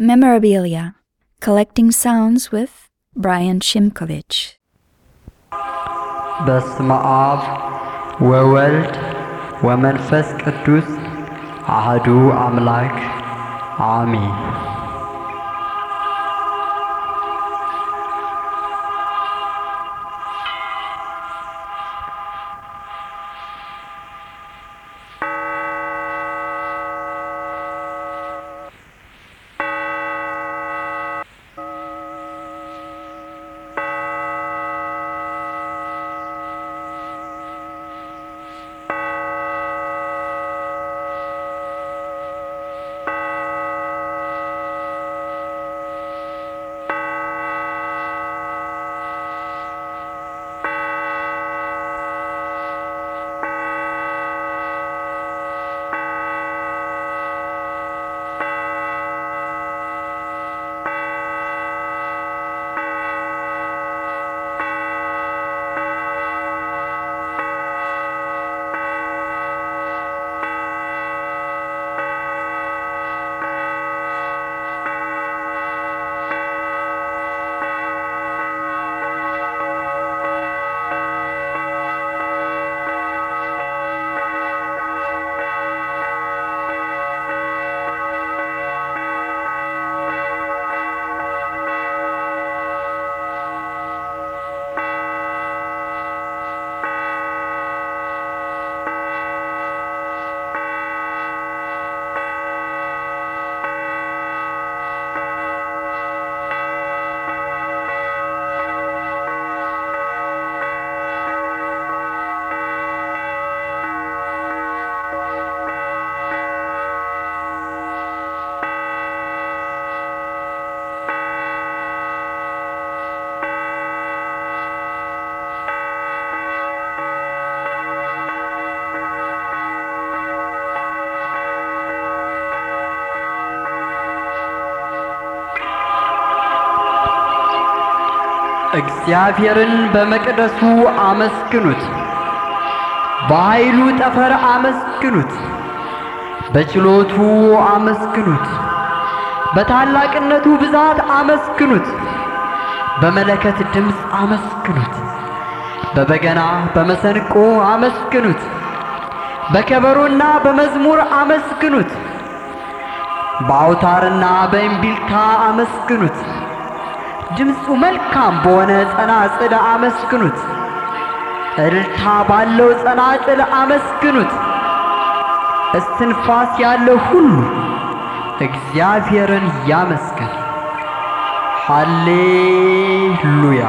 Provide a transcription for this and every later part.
Memorabilia Collecting Sounds with Brian Shimkovich. በስመ አብ ወወልድ ወመንፈስ ቅዱስ አህዱ አምላክ አሜን። እግዚአብሔርን በመቅደሱ አመስግኑት፣ በኃይሉ ጠፈር አመስግኑት፣ በችሎቱ አመስግኑት፣ በታላቅነቱ ብዛት አመስግኑት፣ በመለከት ድምፅ አመስግኑት፣ በበገና በመሰንቆ አመስግኑት፣ በከበሮና በመዝሙር አመስግኑት፣ በአውታርና በእምቢልታ አመስግኑት። ድምፁ መልካም በሆነ ጸናጽል አመስግኑት። እልልታ ባለው ጸናጽል አመስግኑት። እስትንፋስ ያለው ሁሉ እግዚአብሔርን ያመስግን። ሃሌሉያ።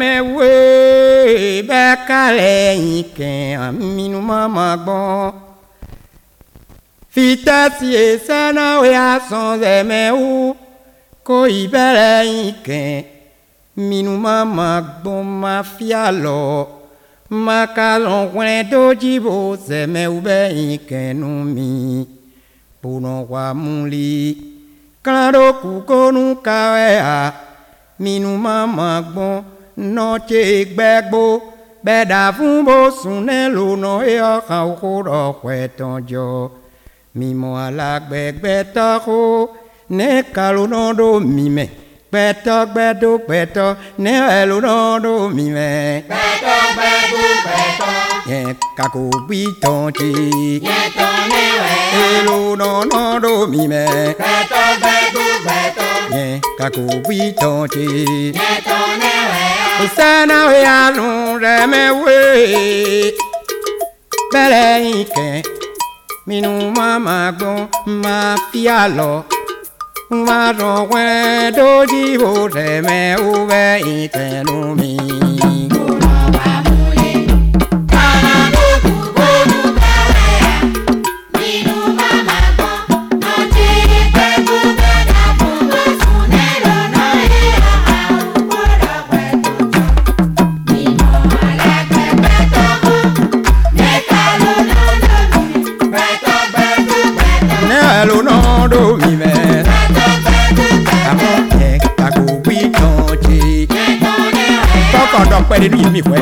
mẹ́wé bẹ́ẹ̀ kálẹ̀ yìí kẹ́hàn mínú mọ́mọ́ gbọ́n. fitẹ́sì sẹ́nà wíyá sàn zẹ̀mẹ́wó kó ìbẹ̀rẹ̀ yìí kẹ́hàn mínú mọ́mọ́ gbọ́n má fíà lọ. makalɔn wɛn tó dìbò zɛmɛw bɛ yìí kẹ́nu mi bonɔ wa múli klan ɖo kukonu kawɛ a minnu ma ma gbɔn. noche bagbo beda fumbo sunelo no ya khawro khweton jo. Mimo alagbe gbeta ko ne kaluno do mime gbeta gbedo gbeto ne eluno do mime gbeta gbedo gbeto ye kako biton ti ye ton ne eluno no do mime gbeta gbedo gbeto ye kako biton ti ye ton ne ìsáná ìyanu rẹ mẹwé bẹ̀rẹ̀ ìkẹ minnu máma gbọn máa fi àlọ máa rọ wẹ dójú ìbò rẹ mẹwé ìtẹnu mi. ọ̀dọ̀ pẹ́ nínú ìlú ìwẹ́.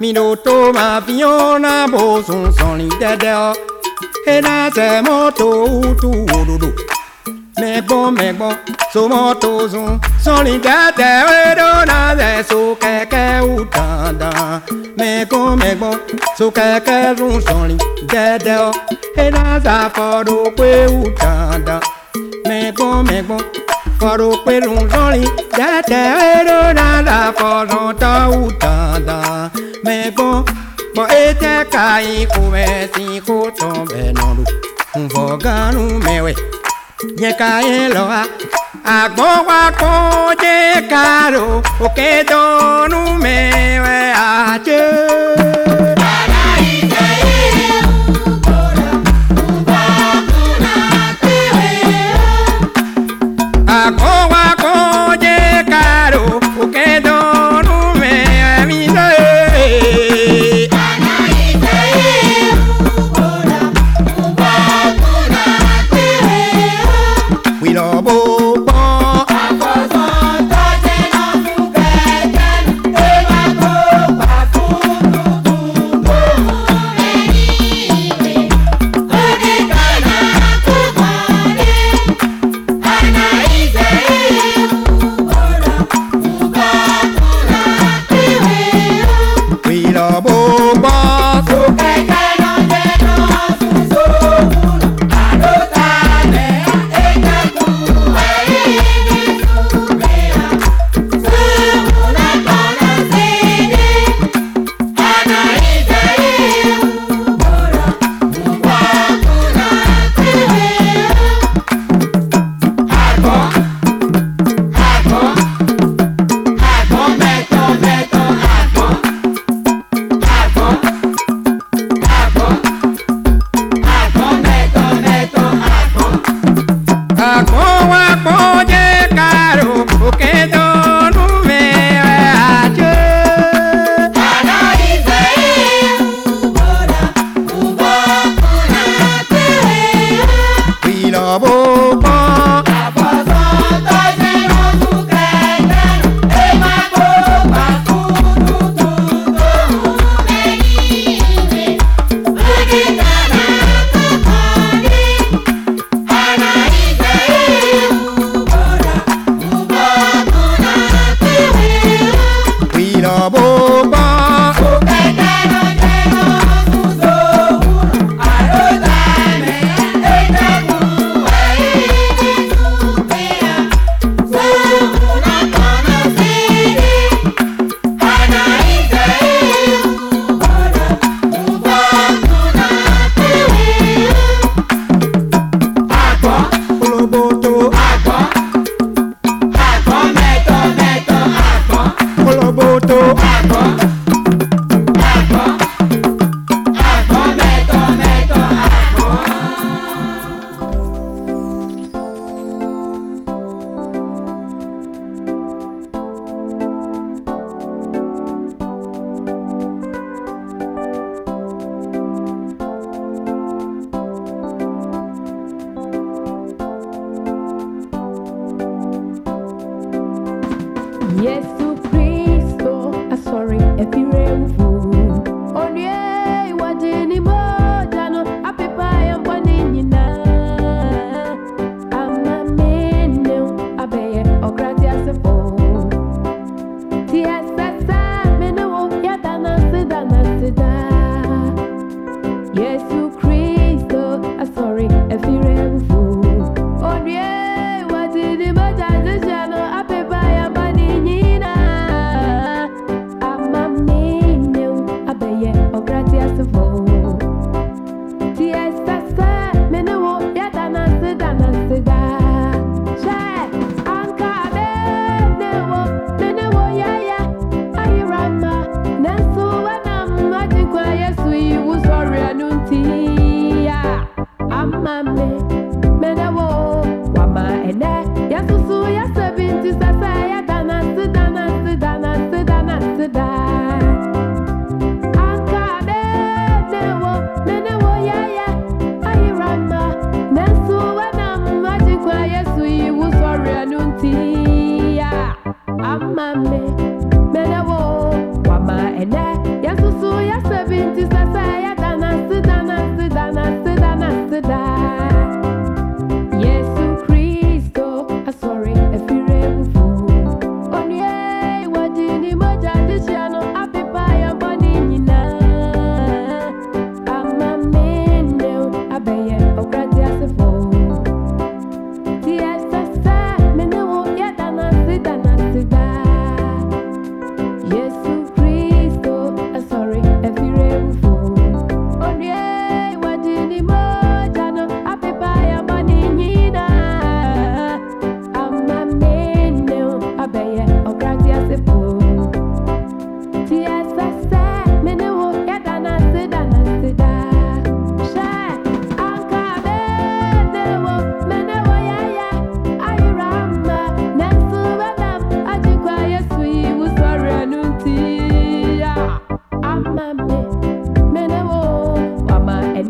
Minoto ma fiona bo sun soni dede o, ena se moto utu ododo mẹgbọ mẹgbọ somọtozun sọlidẹtẹ wedonazẹ sokẹkẹ utanda mẹgbọ mẹgbọ sokẹkẹ run sọlidẹtẹ ọ. Enaza fọdọkpe utanda mẹgbọ mẹgbọ fọdọkpe run sọlidẹtẹ wedonaza fọdọtọ utanda mẹgbọ bọ ete ka ikú mẹsìn kó tán bẹ nọdún nfọgánú mẹwẹ. Yeka eloa agbo wa ko je karo Oke donu me we ache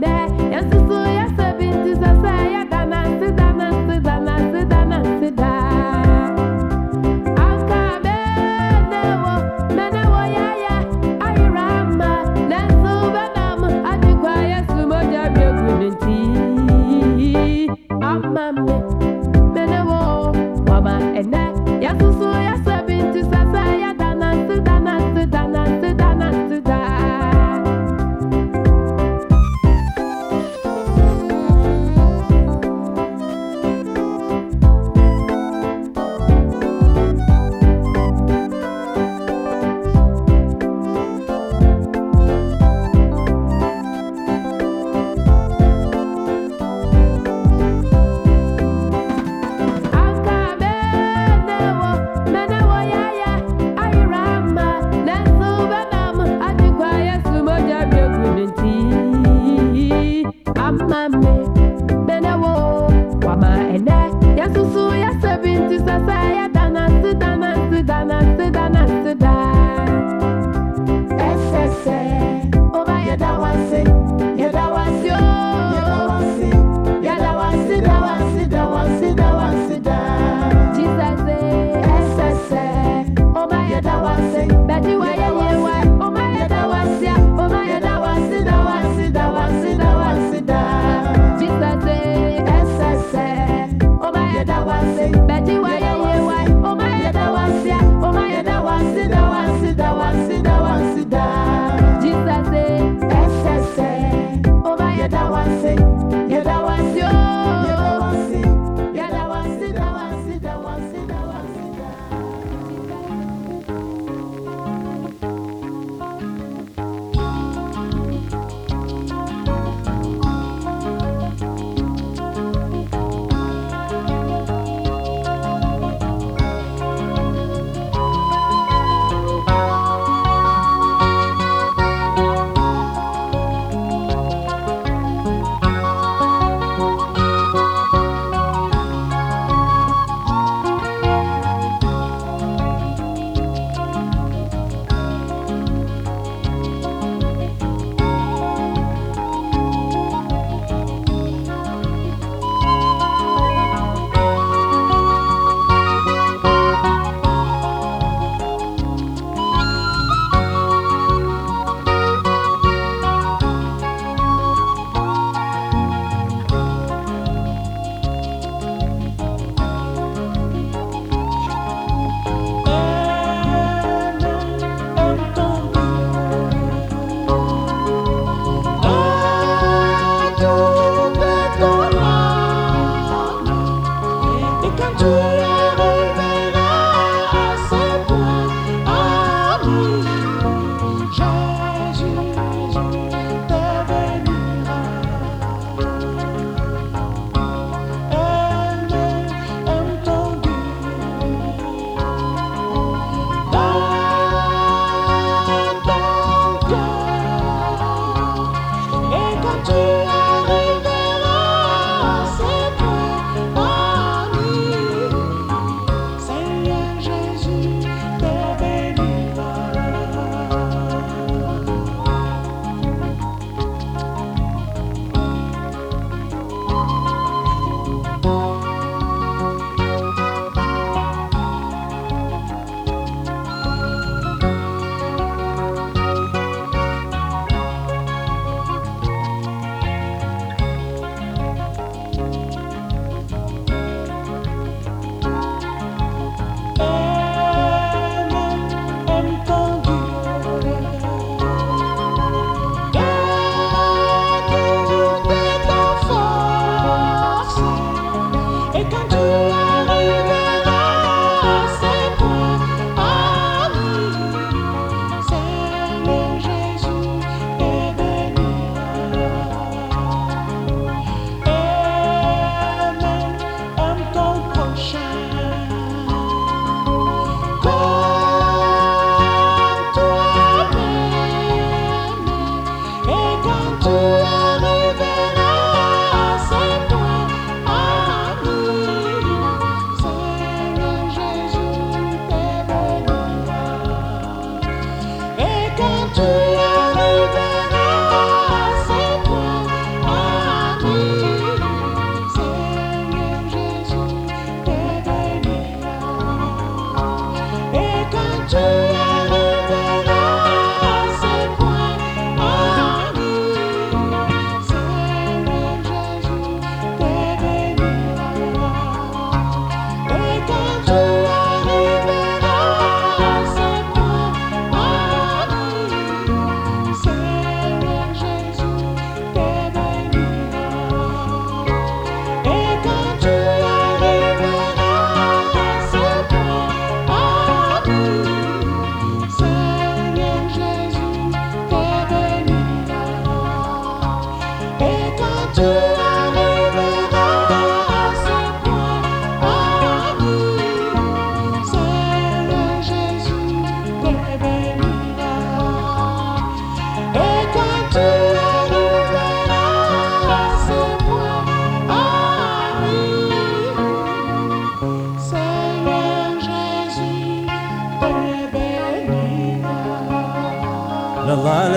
that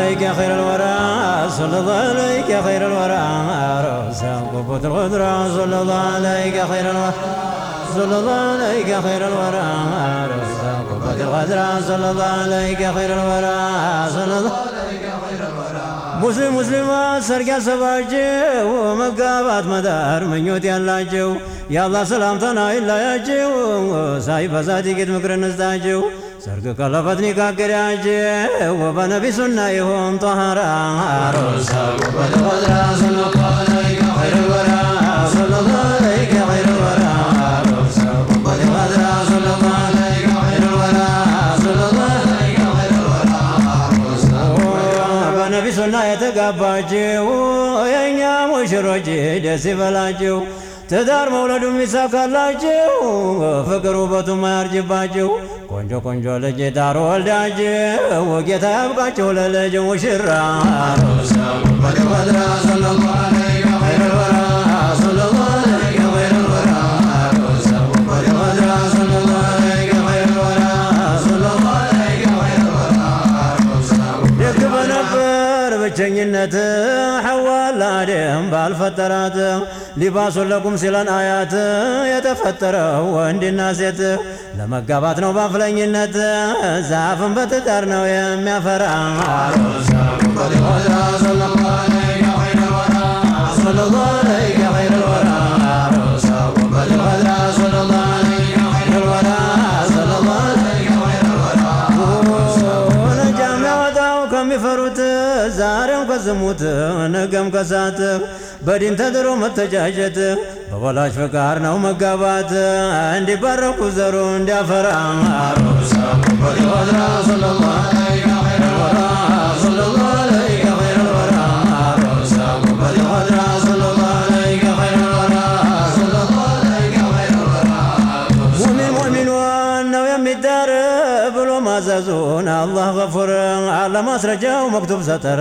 عليك يا خير الورى صلى الله عليك يا خير الورى. رؤسا قبة الغدرة صلى الله عليك يا خير الورى. صلى الله عليك يا خير الورى. رؤسا قبة الغدرة صلى الله عليك يا خير الورى. صلى الله عليك يا مسلم مسلمات سرقة سباجو ومبقابات مدار من يوت يلاجو يا الله سلامتنا إلا يجو سايب فسادي قد مكرن نستاجو ሰርግ ቀለበት ኒካገዳቸው በነቢ ሱና ይሆን ጠሃራ ሮሳ ጉበት ወዝራ ሰለላሁ ዐለይከ ኸይረል ወራ ሰለላሁ ዐለይከ ኸይረል ወራ ሮሳ ጉበት ወዝራ ሰለላሁ ዐለይከ ኸይረል ወራ ሰለላሁ ዐለይከ ኸይረል ወራ በነቢ ሱና የተጋባችው የእኛ ሙሽሮች ደስ ይበላችሁ፣ ትዳር መውለዱ የሚሳካላችሁ፣ ፍቅር ውበቱ ማያርጅባችሁ፣ ቆንጆ ቆንጆ ልጅ ዳር ወልዳችሁ ጌታ ያብቃችሁ ለልጅ ሙሽራ ሮሳ ጉበት ወዝራ ሰለላሁ ዐለይከ ኸይረል ወራ ሰለላሁ ዐለይከ ኸይረል ወራ ሮሳ ጉበት ወዝራ ሰለላሁ ዐለይከ ኸይረል ወራ ሰለላሁ ዐለይከ ኸይረል ወራ ደግ በነበር ብቸኝነት ሐዋላ አደም ባልፈጠራት ሊባሱን ለኩም ሲለን አያት የተፈጠረው ወንድና ሴት ለመጋባት ነው ባፍለኝነት ዛፍን በትዳር ነው የሚያፈራ ዛሬም ከዝሙት ነገም ከሳት በዲን ተድሮ መተጃጀት በወላጅ ፈቃድ ነው መጋባት እንዲባረኩ ዘሩ እንዲያፈራ ሰለላሁ ዐለይከ ኸይረል ወራ ሰለላሁ ዐለይከ ኸይረል ወራ ሰለላሁ ዐለይከ ኸይረል ወራ ሰለላሁ ዐለይከ ኸይረል ወራ ሙሚን ሙሚኗን ነው የሚዳር ብሎ ማዘዙን አላህ ገፉር አለማስረጃው መክቱብ ሰጠረ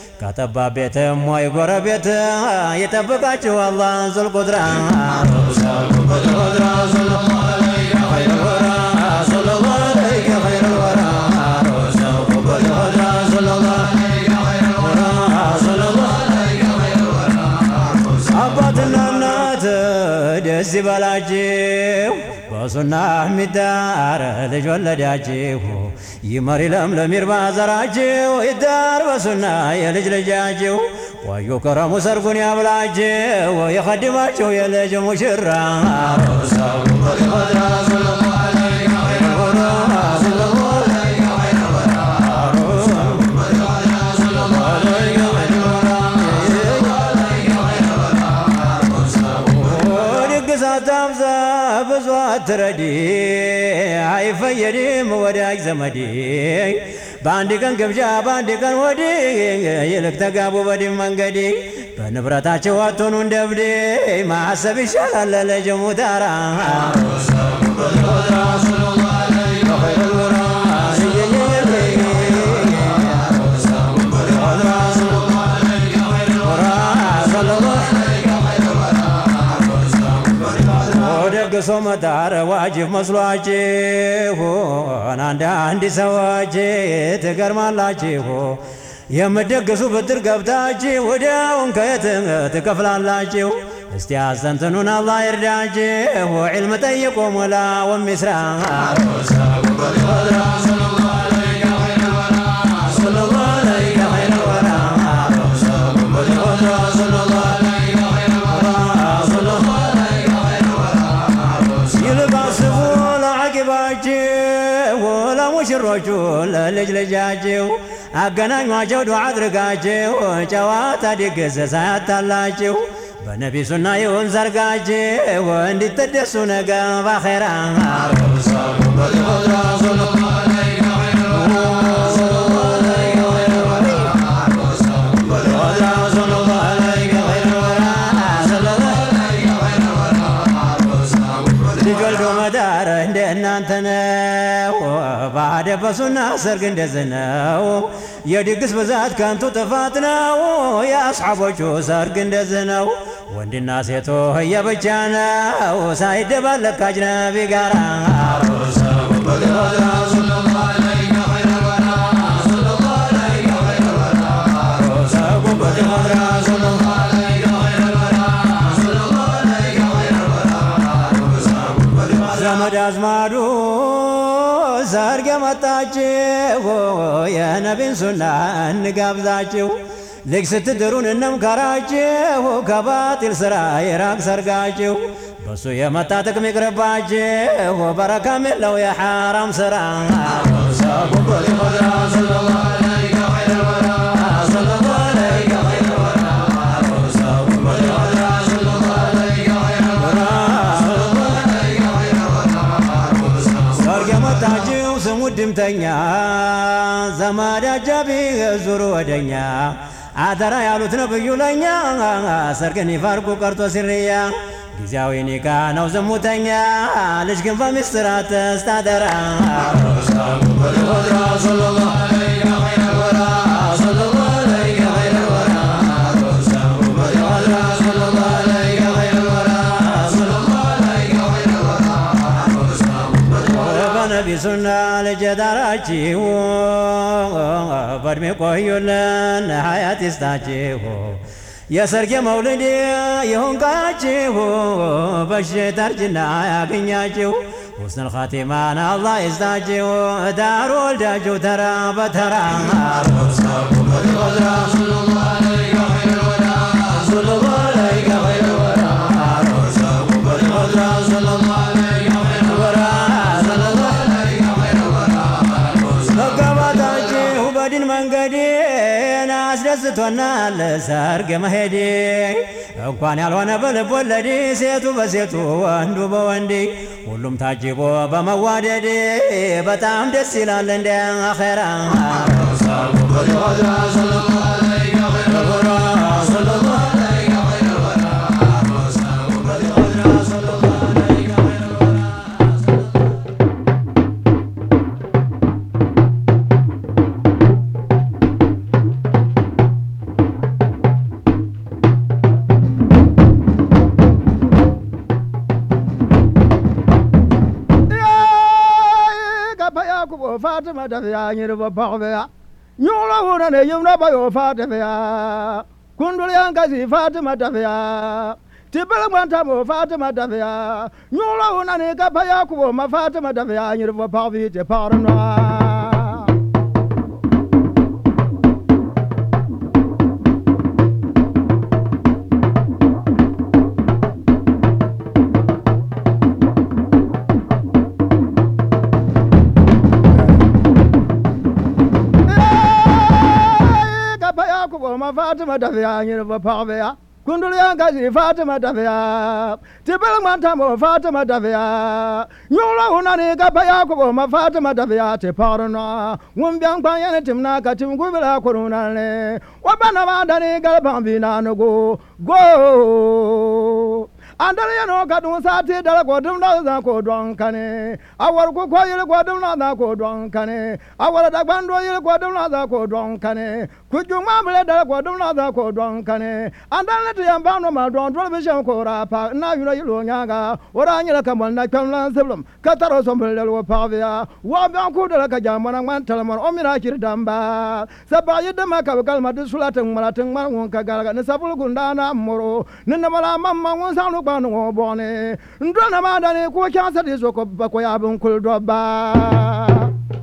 ከጠባብ ቤትም ወይ ጎረቤት ይጠብቃችሁ አላህ ዙልቁድራ አባትና እናት ደስ ይበላችሁ በሱና ሚዳር ልጅ ወለዳችሁ ይመሪ ለምለም ይርባ ዘራችሁ ይዳር በሱና የልጅ ልጃችሁ ቆዩ ከረሙ ሰርጉን ያብላችሁ የኸድማችሁ የልጅ ሙሽራ ብዙ አትረዲ አይፈየድም ወዳጅ ዘመዴ። በአንድ ቀን ግብዣ በአንድ ቀን ወዲህ ይልቅ ተጋቡ በድን መንገዴ። በንብረታቸው አትሆኑ እንደ ማሰብ ይሻላል ለልጅ ሙታራ ደግሶ መዳር ዋጅብ መስሏችሁ አንዳንድ ሰዎች ትገርማላችሁ። የምትደግሱ ብድር ገብታችሁ ወዲያውን ከየት ትከፍላላችሁ? እስቲ አስተንትኑን አላህ ይርዳችሁ። ዒልም ጠይቁ ሙላ ወሚስራ ሙሽሮቹ ለልጅ ልጃችሁ አገናኟቸው ዱዓ አድርጋችሁ ጨዋታ ድግስ ሳያታላችሁ በነቢ ሱና ይሁን ሰርጋችሁ እንዲትደሱ ነገ ባኼራ ባደበሱና ሰርግ እንደዚህ ነው። የድግስ ብዛት ከንቱ ጥፋት ነው። የአስሓቦቹ ሰርግ እንደዚህ ነው። ወንድና ሴቶ የብቻ ነው። ሳይደባለቅ ከአጅነቢ ጋራ ዘመድ አዝማዱ የመጣችሁ የነቢን ሱና እንጋብዛችሁ ልጅ ስትድሩን እንምከራችሁ ከባጢል ስራ የራቅ ሰርጋችሁ በሱ የመጣ ጥቅም ይቅርባችሁ በረካም የለው የሐራም ስራ ድምተኛ ዘመድ አጃቢ ዙሩ ወደኛ አደራ ያሉት ነብዩ ለኛ ሰርግን ይፈርቁ ቀርቶ ሲርያ ጊዜያዊ ኒካ ነው ዝሙተኛ ልጅ ግን በሚስጥራት ተስታደራ ልጅ ዳራችሁ በእድሜ ቆዩልን ሀያት ይስጣችሁ የሰርጌ መውልድ ይሁንቃችሁ በሽታ እርጅና ያገኛችሁ ሁስነል ኻቲማን አላህ ይስጣችሁ ዳሩ ወልዳችሁ ተራ በተራ አስደስቶናል ሰርግ መሄዴ። እንኳን ያልሆነ በልብ ወለዴ ሴቱ በሴቱ ወንዱ በወንዴ ሁሉም ታጅቦ በመዋደዴ። በጣም ደስ ይላል እንደ አኼራ ma tafiya nyiri bo pɔgbiya nyuɣula wuna ni yimna ba yoo faatifiya kunduliyan kasi fatima tafiya tibili ŋmanta mo fatima tafiya nyuɣula wuna ni ka pa yaakubo ma fatima tafiya nyiri bo pɔgbi ti paɣiri nɔɣa fatima tafiya nyiri bo paɣaba ya fatima tafiya ti bili ŋman fatima tafiya nyuɣula hunani ka pa fatima tafiya ti paɣari nɔɣa ŋun biɛn kpaŋ yɛni timna ka tim gubila kurunanli wa ba namaandani gali baŋ binaanugu goo andal sati dala ko dum na za ko don kane awar ko ko yele ko dum na ko don kane awar da gbando yele ko dum na ko don kane kujuma bile dala ko dum na da ko don kane andan le tiyan ba no ma don don be shan ko ra pa na yulo yulo nyanga ora nyela ka na kan lan seblum ka taro som bile wa ba ko dala ka jama na man talamon o mira kir damba. Saba yi dama ka kal ma de sulatin maratin mar won ka galaga. Ne sabul gunda na moro. Ne na mala mamma won sa no ba no bone ndo na ma da ne ko kya sa de zo ko ba ko ya bun kul do ba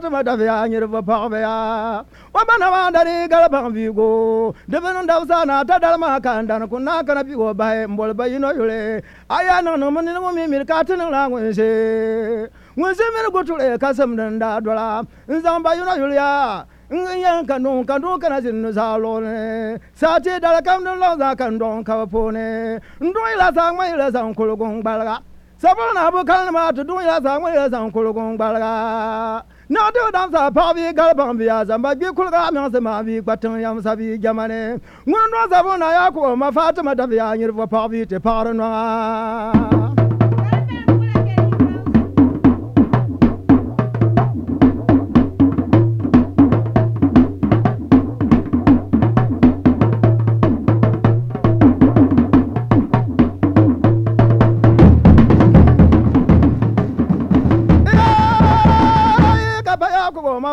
fatima dafe ya nyirba pagbe ya. Wa bana wa the gal pag vigo debin daw sana ta dalma kan dan kun na kana bigo bahe mbol bayino yule. Aya nang nang manin mo mi mil katin la ngwense ngwense min gotule kasam dan da dola nzam bayino yule ya. Yan ka don ka don kana sin no sa lo ne sa ti da lo za ka don ne ndo ila sa ma ila sa ko lo balga sa na bo kan ma to do ila sa ma ila sa ko balga na do dam sa pa bi gal bang bi ya zamba bi kul ga mi sa ma bi kwatan yam sa bi jamane. Ngun no sabon na ya ko ma fatima da bi ya nyir fo pa bi te par no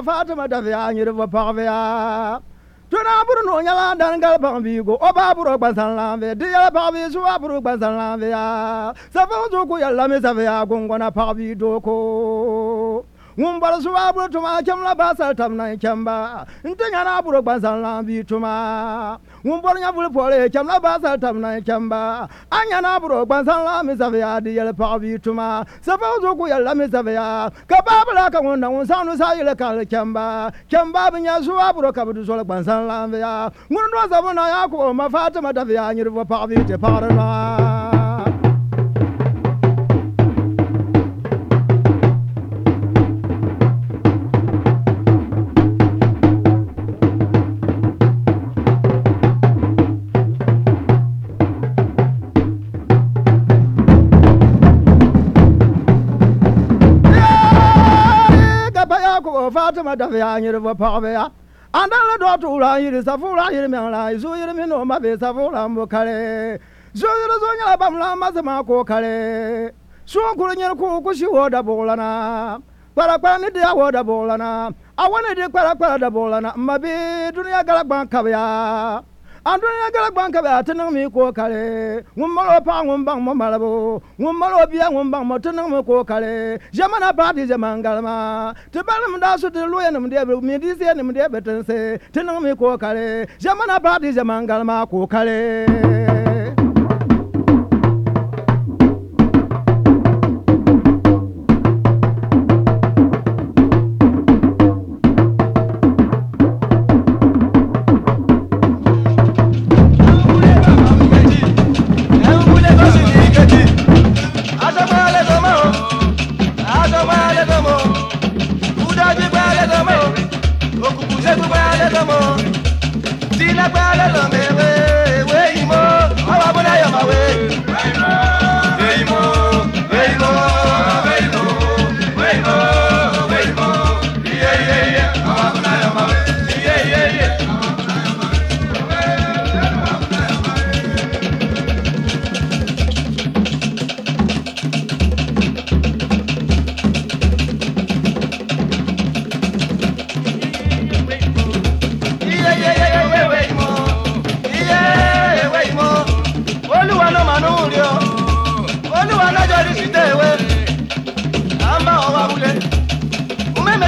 fatima ta fiya nyir fo pag fiya tona buru no nyala dan gal pag bi go. Buru gba san di bi buru gba san ya sa fa zo me sa fe ya gongona pag bi do ko ŋumbɔr sõma buro tʋma kemla baasal tam na n kɛmba n tɩ yãna a buro gbãnsãn la n bɩ tʋma ŋumbɔr yã bul pɔre kemla baasal tam na n kɛmba a la mi zab yaa dɩ yɛl pag bɩ tʋma safag zʋkʋ yɛlla mi zab yaa ka baabla ka wẽnda sã yɩl kãl kɛmba kɛmba bɩ yã sõma buro ka bɩ dɩ zɔl gbãnsãn la n vɩ yaa ŋũndõ zabẽ na yaa kʋ ma faatɩma သမတဖယာညေရဘဖောက်ဖယာအန္တလတော်တူလာယိသဖူလာယိမြန်လာယိဇူယိမင်းတော်မဘေသဖူလာမခရဲဇူယိဇူညာပမလာမသမကိုခရဲဆွန်ကိုညေကိုကိုရှိဝဒဘောလနာကွာရကွာနေတရားဝဒဘောလနာအဝနေဒီကွာရကွာဒဘောလနာမဘေဒုနိယကလကွာခဗျာ duniya gala gban kabya tinang mi ko kale ngum malo pa ngum bang mo malabo. Ngum malo biya ngum bang mo tinang mi ko kale jamana party jaman galma ti balim da su ti luya nim de mi di se nim de betin se tinang mi ko kale jamana party jaman galma ko kale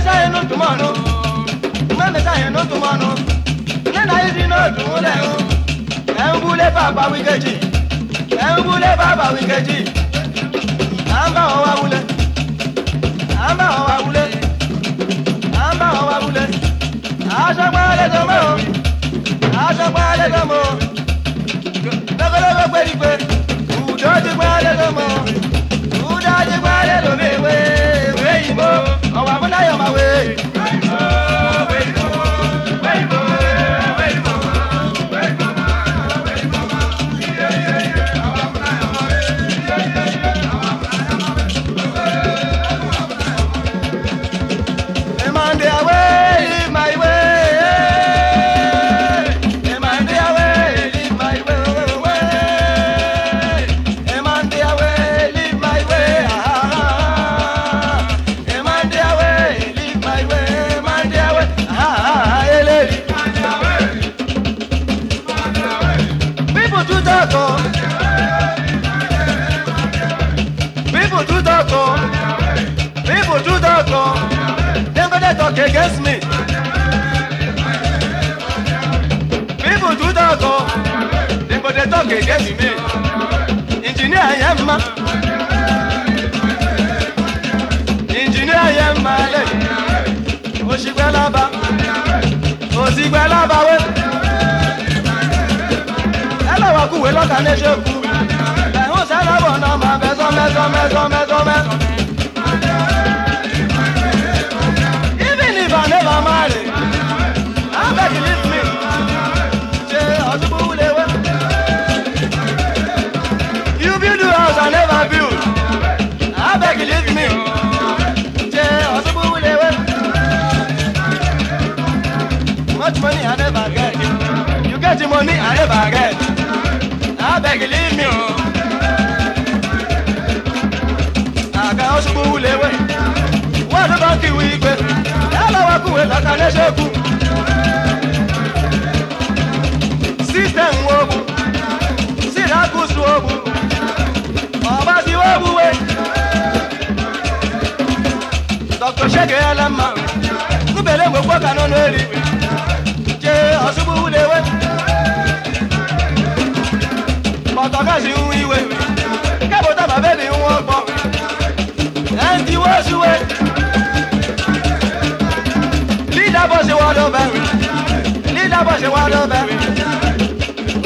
shine no tomorrow. Nana shine no tomorrow. Nana is no tomorrow. Embule baba we get it. Embule baba we get it. Amba owa wule. Amba owa wule. Amba owa wule. Aja pale domo. Aja pale domo. Lọ́kọ́lọ́ bẹ pẹ́ ní pé, ùdọ́jú pálẹ̀ lọ́mọ, ùdọ́jú pálẹ̀ lọ́mọ ìwé òyìnbó ọ̀wà fúnayọ̀ máa. gègé mi mé. Ìjìnìá yẹn mọ ìjìnìá yẹn mọ alẹ́ òṣìgbẹ́ lába. Òṣìgbẹ́ lába wé. Ẹlẹ́wàá kúwèé lọ́kà ní ṣe kú. Ẹ̀hún sẹ́lẹ̀wọ̀ náà máa bẹ sọ́mẹ́sọ́mẹ́sọ́mẹ́sọ́mẹ́. Even if I never marry. mo ní àrẹ bàrẹ abẹ́gìlì mi o. àga ọ̀ṣunbù wúlewé wọ́n ló bá kí wípé yálàwá kúwe lọ́ta lẹ́sẹ̀kù. sísẹ̀m wọ́ọ̀bù sírákùsù wọ́ọ̀bù ọba ti wọ́ọ̀bù wé. dr shege ẹlẹ́mà kúbẹ̀lẹ́ gbogbo kanú lórí jẹ́ ọ̀ṣunbù wúlewé. fàṣì ń ìwé kẹ́bọ̀ tá bàbá ni wọ́n gbọ́. Ẹ̀ ń diwọ́ ṣúwé. Lídà bọ́ ṣe wọ́n lọ́bẹ̀. Lídà bọ́ ṣe wọ́n lọ́bẹ̀.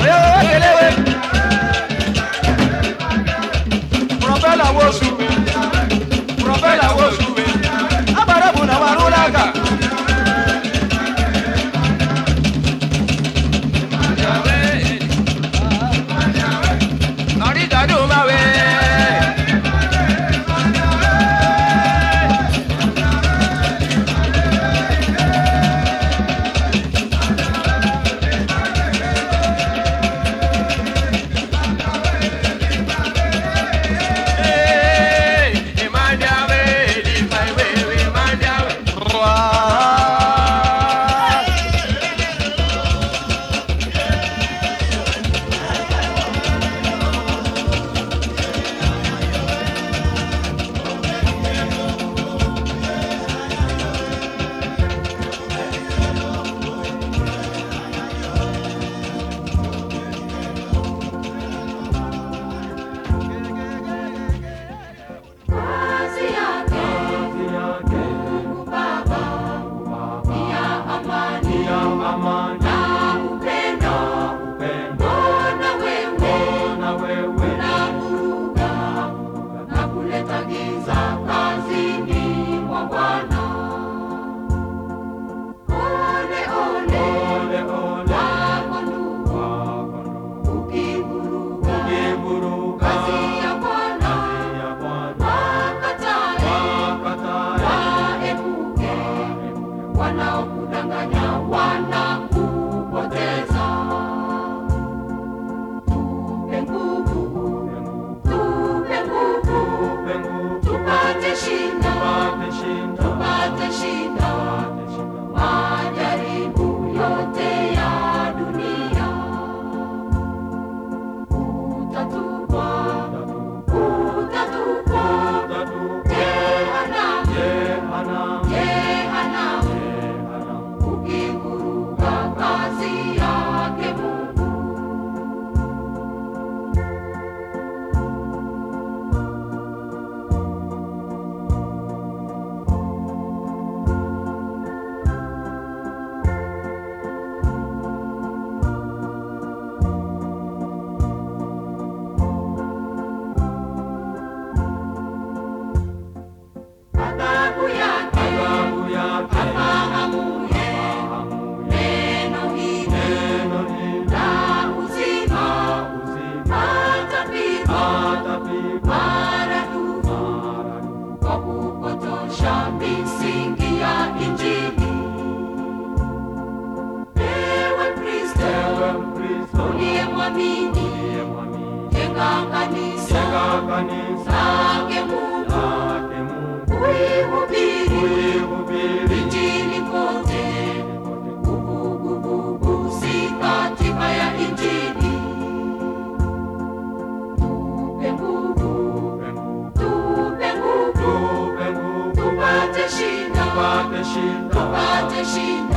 Oyè owó kẹlẹ́wé. she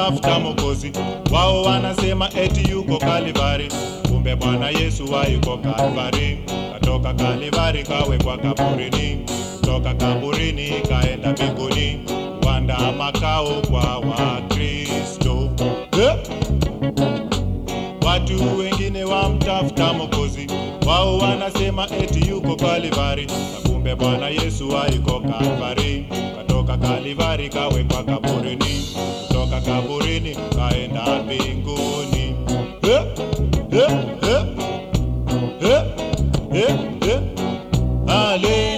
wanamtafuta Mokozi, wao, wanasema eti yuko Kalivari, kumbe Bwana Yesu hayuko Kalivari. Katoka Kalivari kawekwa kaburini, toka kaburini kaenda mbinguni, wanda makao kwa Wakristo. Yeah. Watu wengine wamtafuta Mokozi, wao, wanasema eti yuko Kalivari kumbe Bwana Yesu hayuko Kalivari, katoka Kalivari kawekwa kaburini. kutoka kaburini kaenda mbinguni eh, eh, eh, eh, eh, eh. Ale.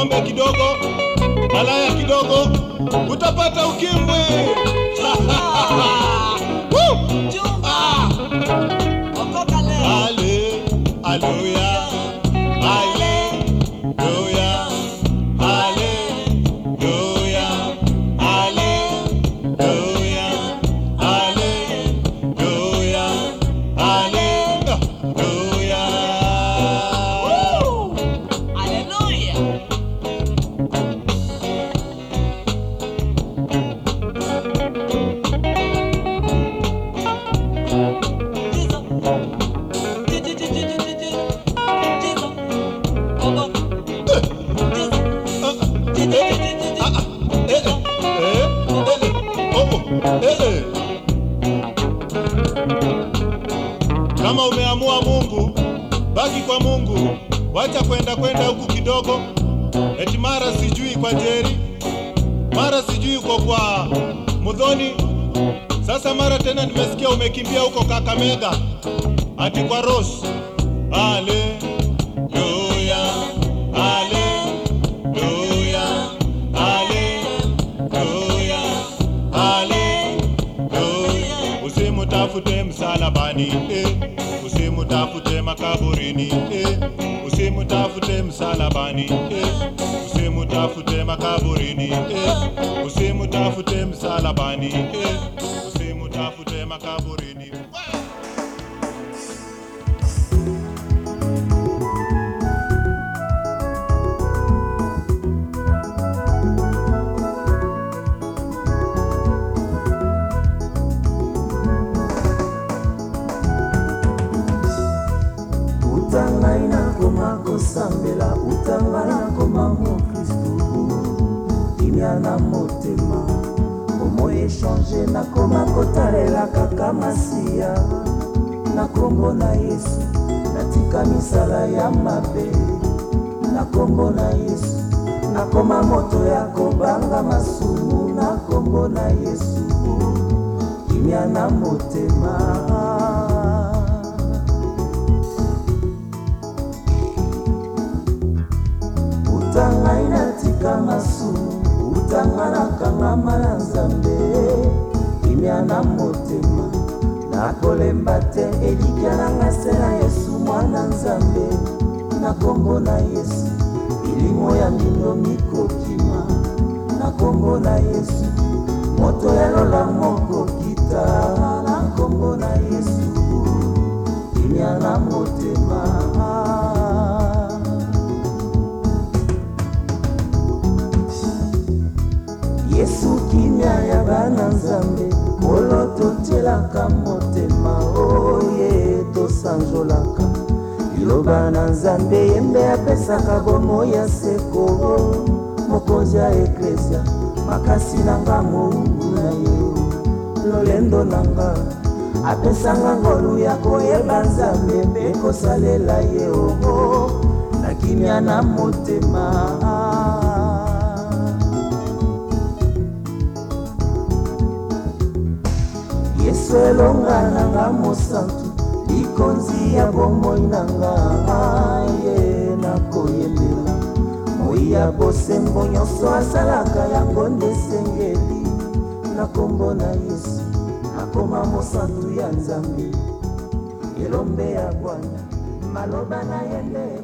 Pombe kidogo, malaya kidogo, utapata ukimwi. Kama umeamua Mungu, baki kwa Mungu, wacha kwenda kwenda huku kidogo, eti mara sijui kwa Jeri, mara sijui uko kwa Mudhoni. Sasa mara tena nimesikia umekimbia huko Kakamega, ati kwa Rose. Haleluya, Usimutafute msalabani, eh. usimutafute makaburini, eh. usimutafute msalabani, eh. usimutafute makaburini, eh. usimutafute msalabani, eh. usimutafute makaburini. utangai omo echange nakoma kotalela kaka masiya na kombo na yesu natika misala ya mabe. Na kombo na yesu nakoma moto ya kobanga masumu. Na kombo na yesu kimia na motema. Utangai natika utanga nakangama na nzambe. Kimia na motema nakolemba te elikya nanga se na yesu mwana nzambe. Na kombo na yesu milimo ya mino mikokima. Na kombo na yesu moto ya lola moko kita. Na kombo na yesu kimia na motema kimia ya bana nzambe kolo totielaka motema oye tosanzolaka liloba na nzambe yembe apesaka bomo ya seko mokonzi ya eklesia makasi nanga moungu na ye. Lolendo nanga apesanga ngolu ya koyeba nzambe mpe kosalela ye ogo na kimia na motema yesu elonga nanga mosantu. Likonzi ya bomoi nanga ye nakoyembela. Moi ya bosembo nyonso asalaka yango nde esengeli. Na kombo na yesu nakoma mosantu ya nzambe. Elombe ya bwana maloba na ye nde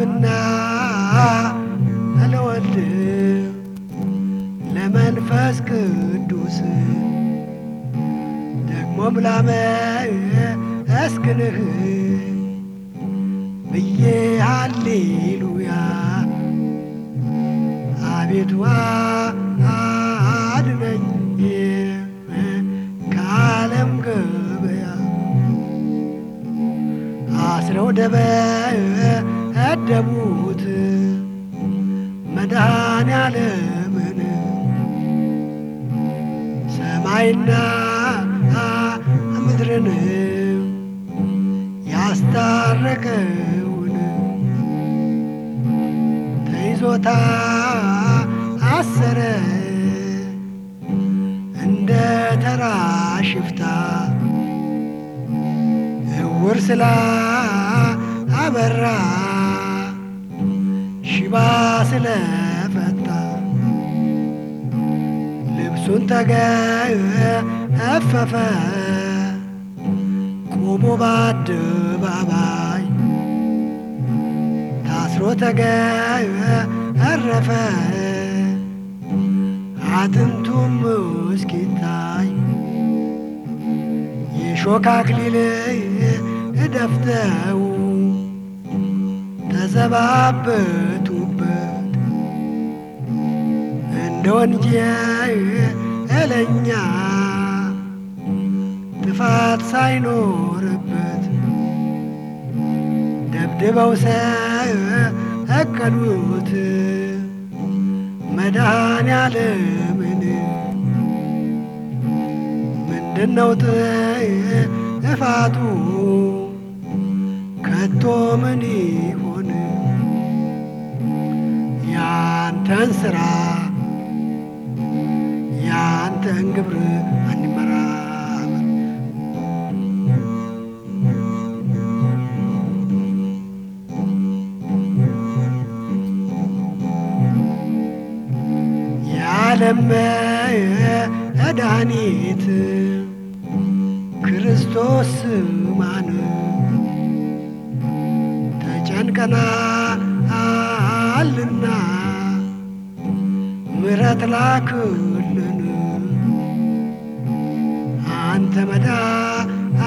ለአብና ለወልድ ለመንፈስ ቅዱስ። ደግሞም ላመስግንህ ብዬ ሃሌሉያ። አቤቱ አድነኝ ከዓለም ገበያ። አስረው ደበደቡት መድኃኔዓለምን ሰማይና ምድርን ያስታረቀውን ተይዞታ አሰረ እንደ ተራ ሽፍታ እውር ስላ አበራ ሽባ ስለፈታ ልብሱን ተገፈፈ ቆሞ በአደባባይ ታስሮ ተገረፈ አጥንቱም እስኪታይ የሾህ አክሊል ደፍተው ተዘባበቱበት እንደ ወንጀለኛ ጥፋት ሳይኖርበት ደብድበው ሰቀሉት መድኃኔዓለምን ምንድነው ጥፋቱ? ከቶ ምን ይሆን ያንተን ስራ ያንተን ግብር አንመራመር የዓለም መድኃኒት ክርስቶስ ማን? ተጨንቀናልና ምሕረት ላክልን አንተ መድኃኔዓለም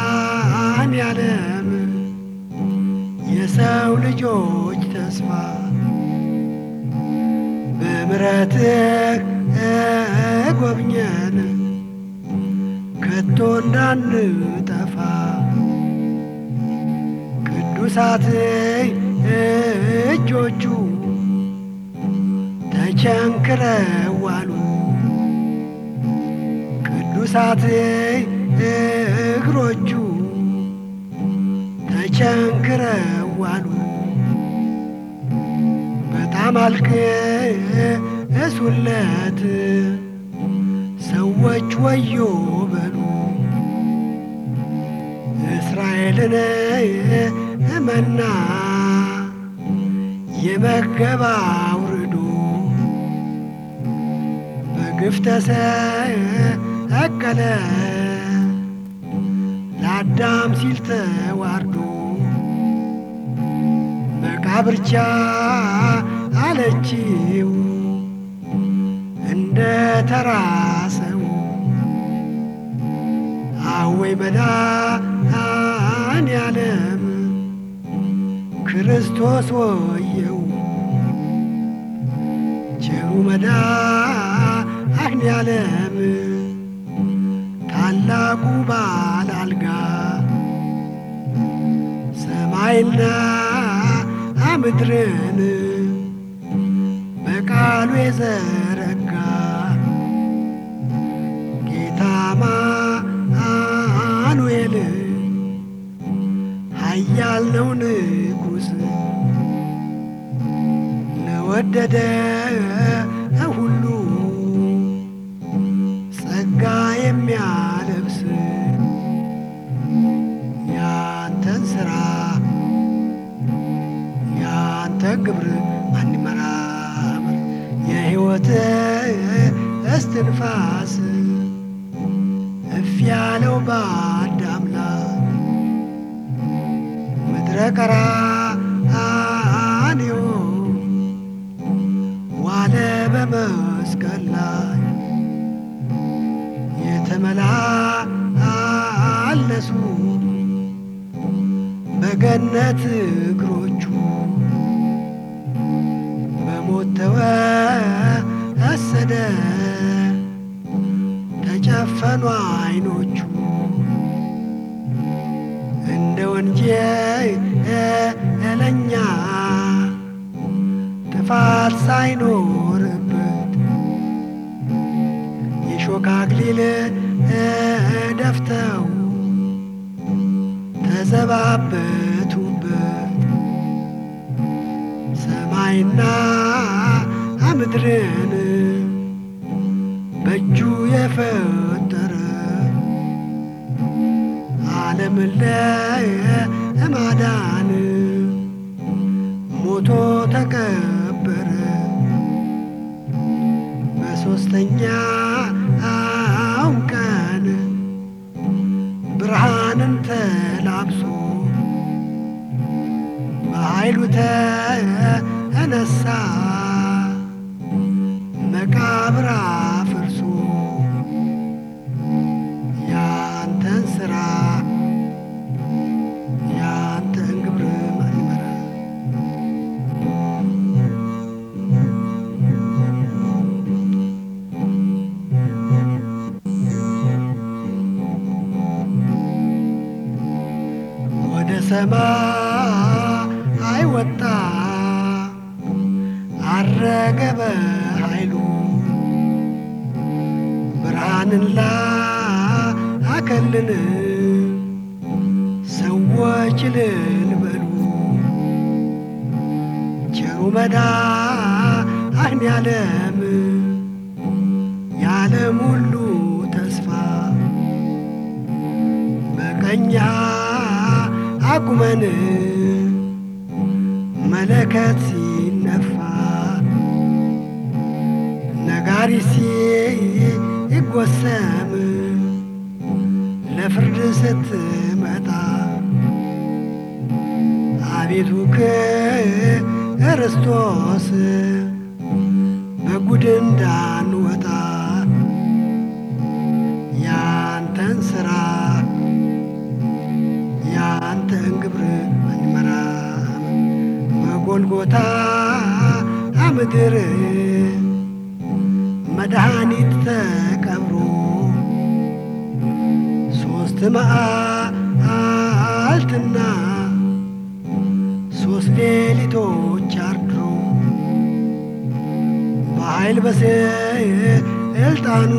የሰው ልጆች ተስፋ በምሕረትህ ጎብኘን ከቶ እንዳንጠፋ ቅዱሳት እጆቹ ተቸንክረዋሉ ቅዱሳት እግሮቹ ተቸንክረዋሉ በጣም አልቅሱለት ሰዎች ወዮ በሉ። እስራኤልን መና የመገባ አውርዶ በግፍ ተሰቀለ ለአዳም ሲል ተዋርዶ መቃብርቻ አለችው። እንደ ተራ ሰው አወይ መድኃኔዓለም ክርስቶስ ወየው። ቸሩ መድኃኔዓለም ታላቁ ባለ አልጋ ሰማይና ምድርን በቃሉ የዘረጋ ጌታ አማኑኤል ኃያል ነው ንጉሥ ለወደደ ሕይወት እስትንፋስ እፍ ያለው ባድ አምላክ ምድረ ቀራንዮ ዋለ በመስቀል ላይ የተመላለሱ በገነት እግሮቹ በሞት ተወ ተወሰደ ተጨፈኑ አይኖቹ። እንደ ወንጀለኛ ጥፋት ሳይኖርበት የሾህ አክሊል ደፍተው ተዘባበቱበት። ሰማይና ምድርን በእጁ የፈጠረ ዓለምን ለማዳን ሞቶ ተቀበረ። በሦስተኛውም ቀን ብርሃንን ተላብሶ በኃይሉ ተነሳ በኃይል በስልጣኑ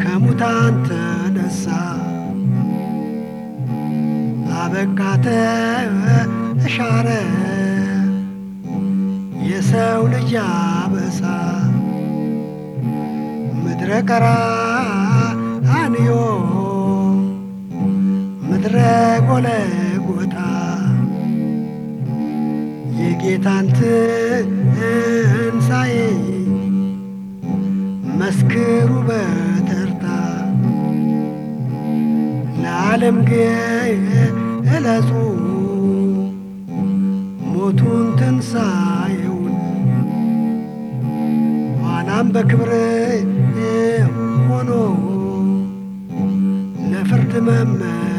ከሙታን ተነሳ። አበቃተ ተሻረ የሰው ልጅ አበሳ። ምድረ ቀራንዮ ምድረ ጎለጎታ የጌታን ትንሣኤ መስክሩ በተርታ። ለዓለም ገለጹ ሞቱን ትንሣኤውን ኋላም በክብር ሆኖ ለፍርድ መመለሱን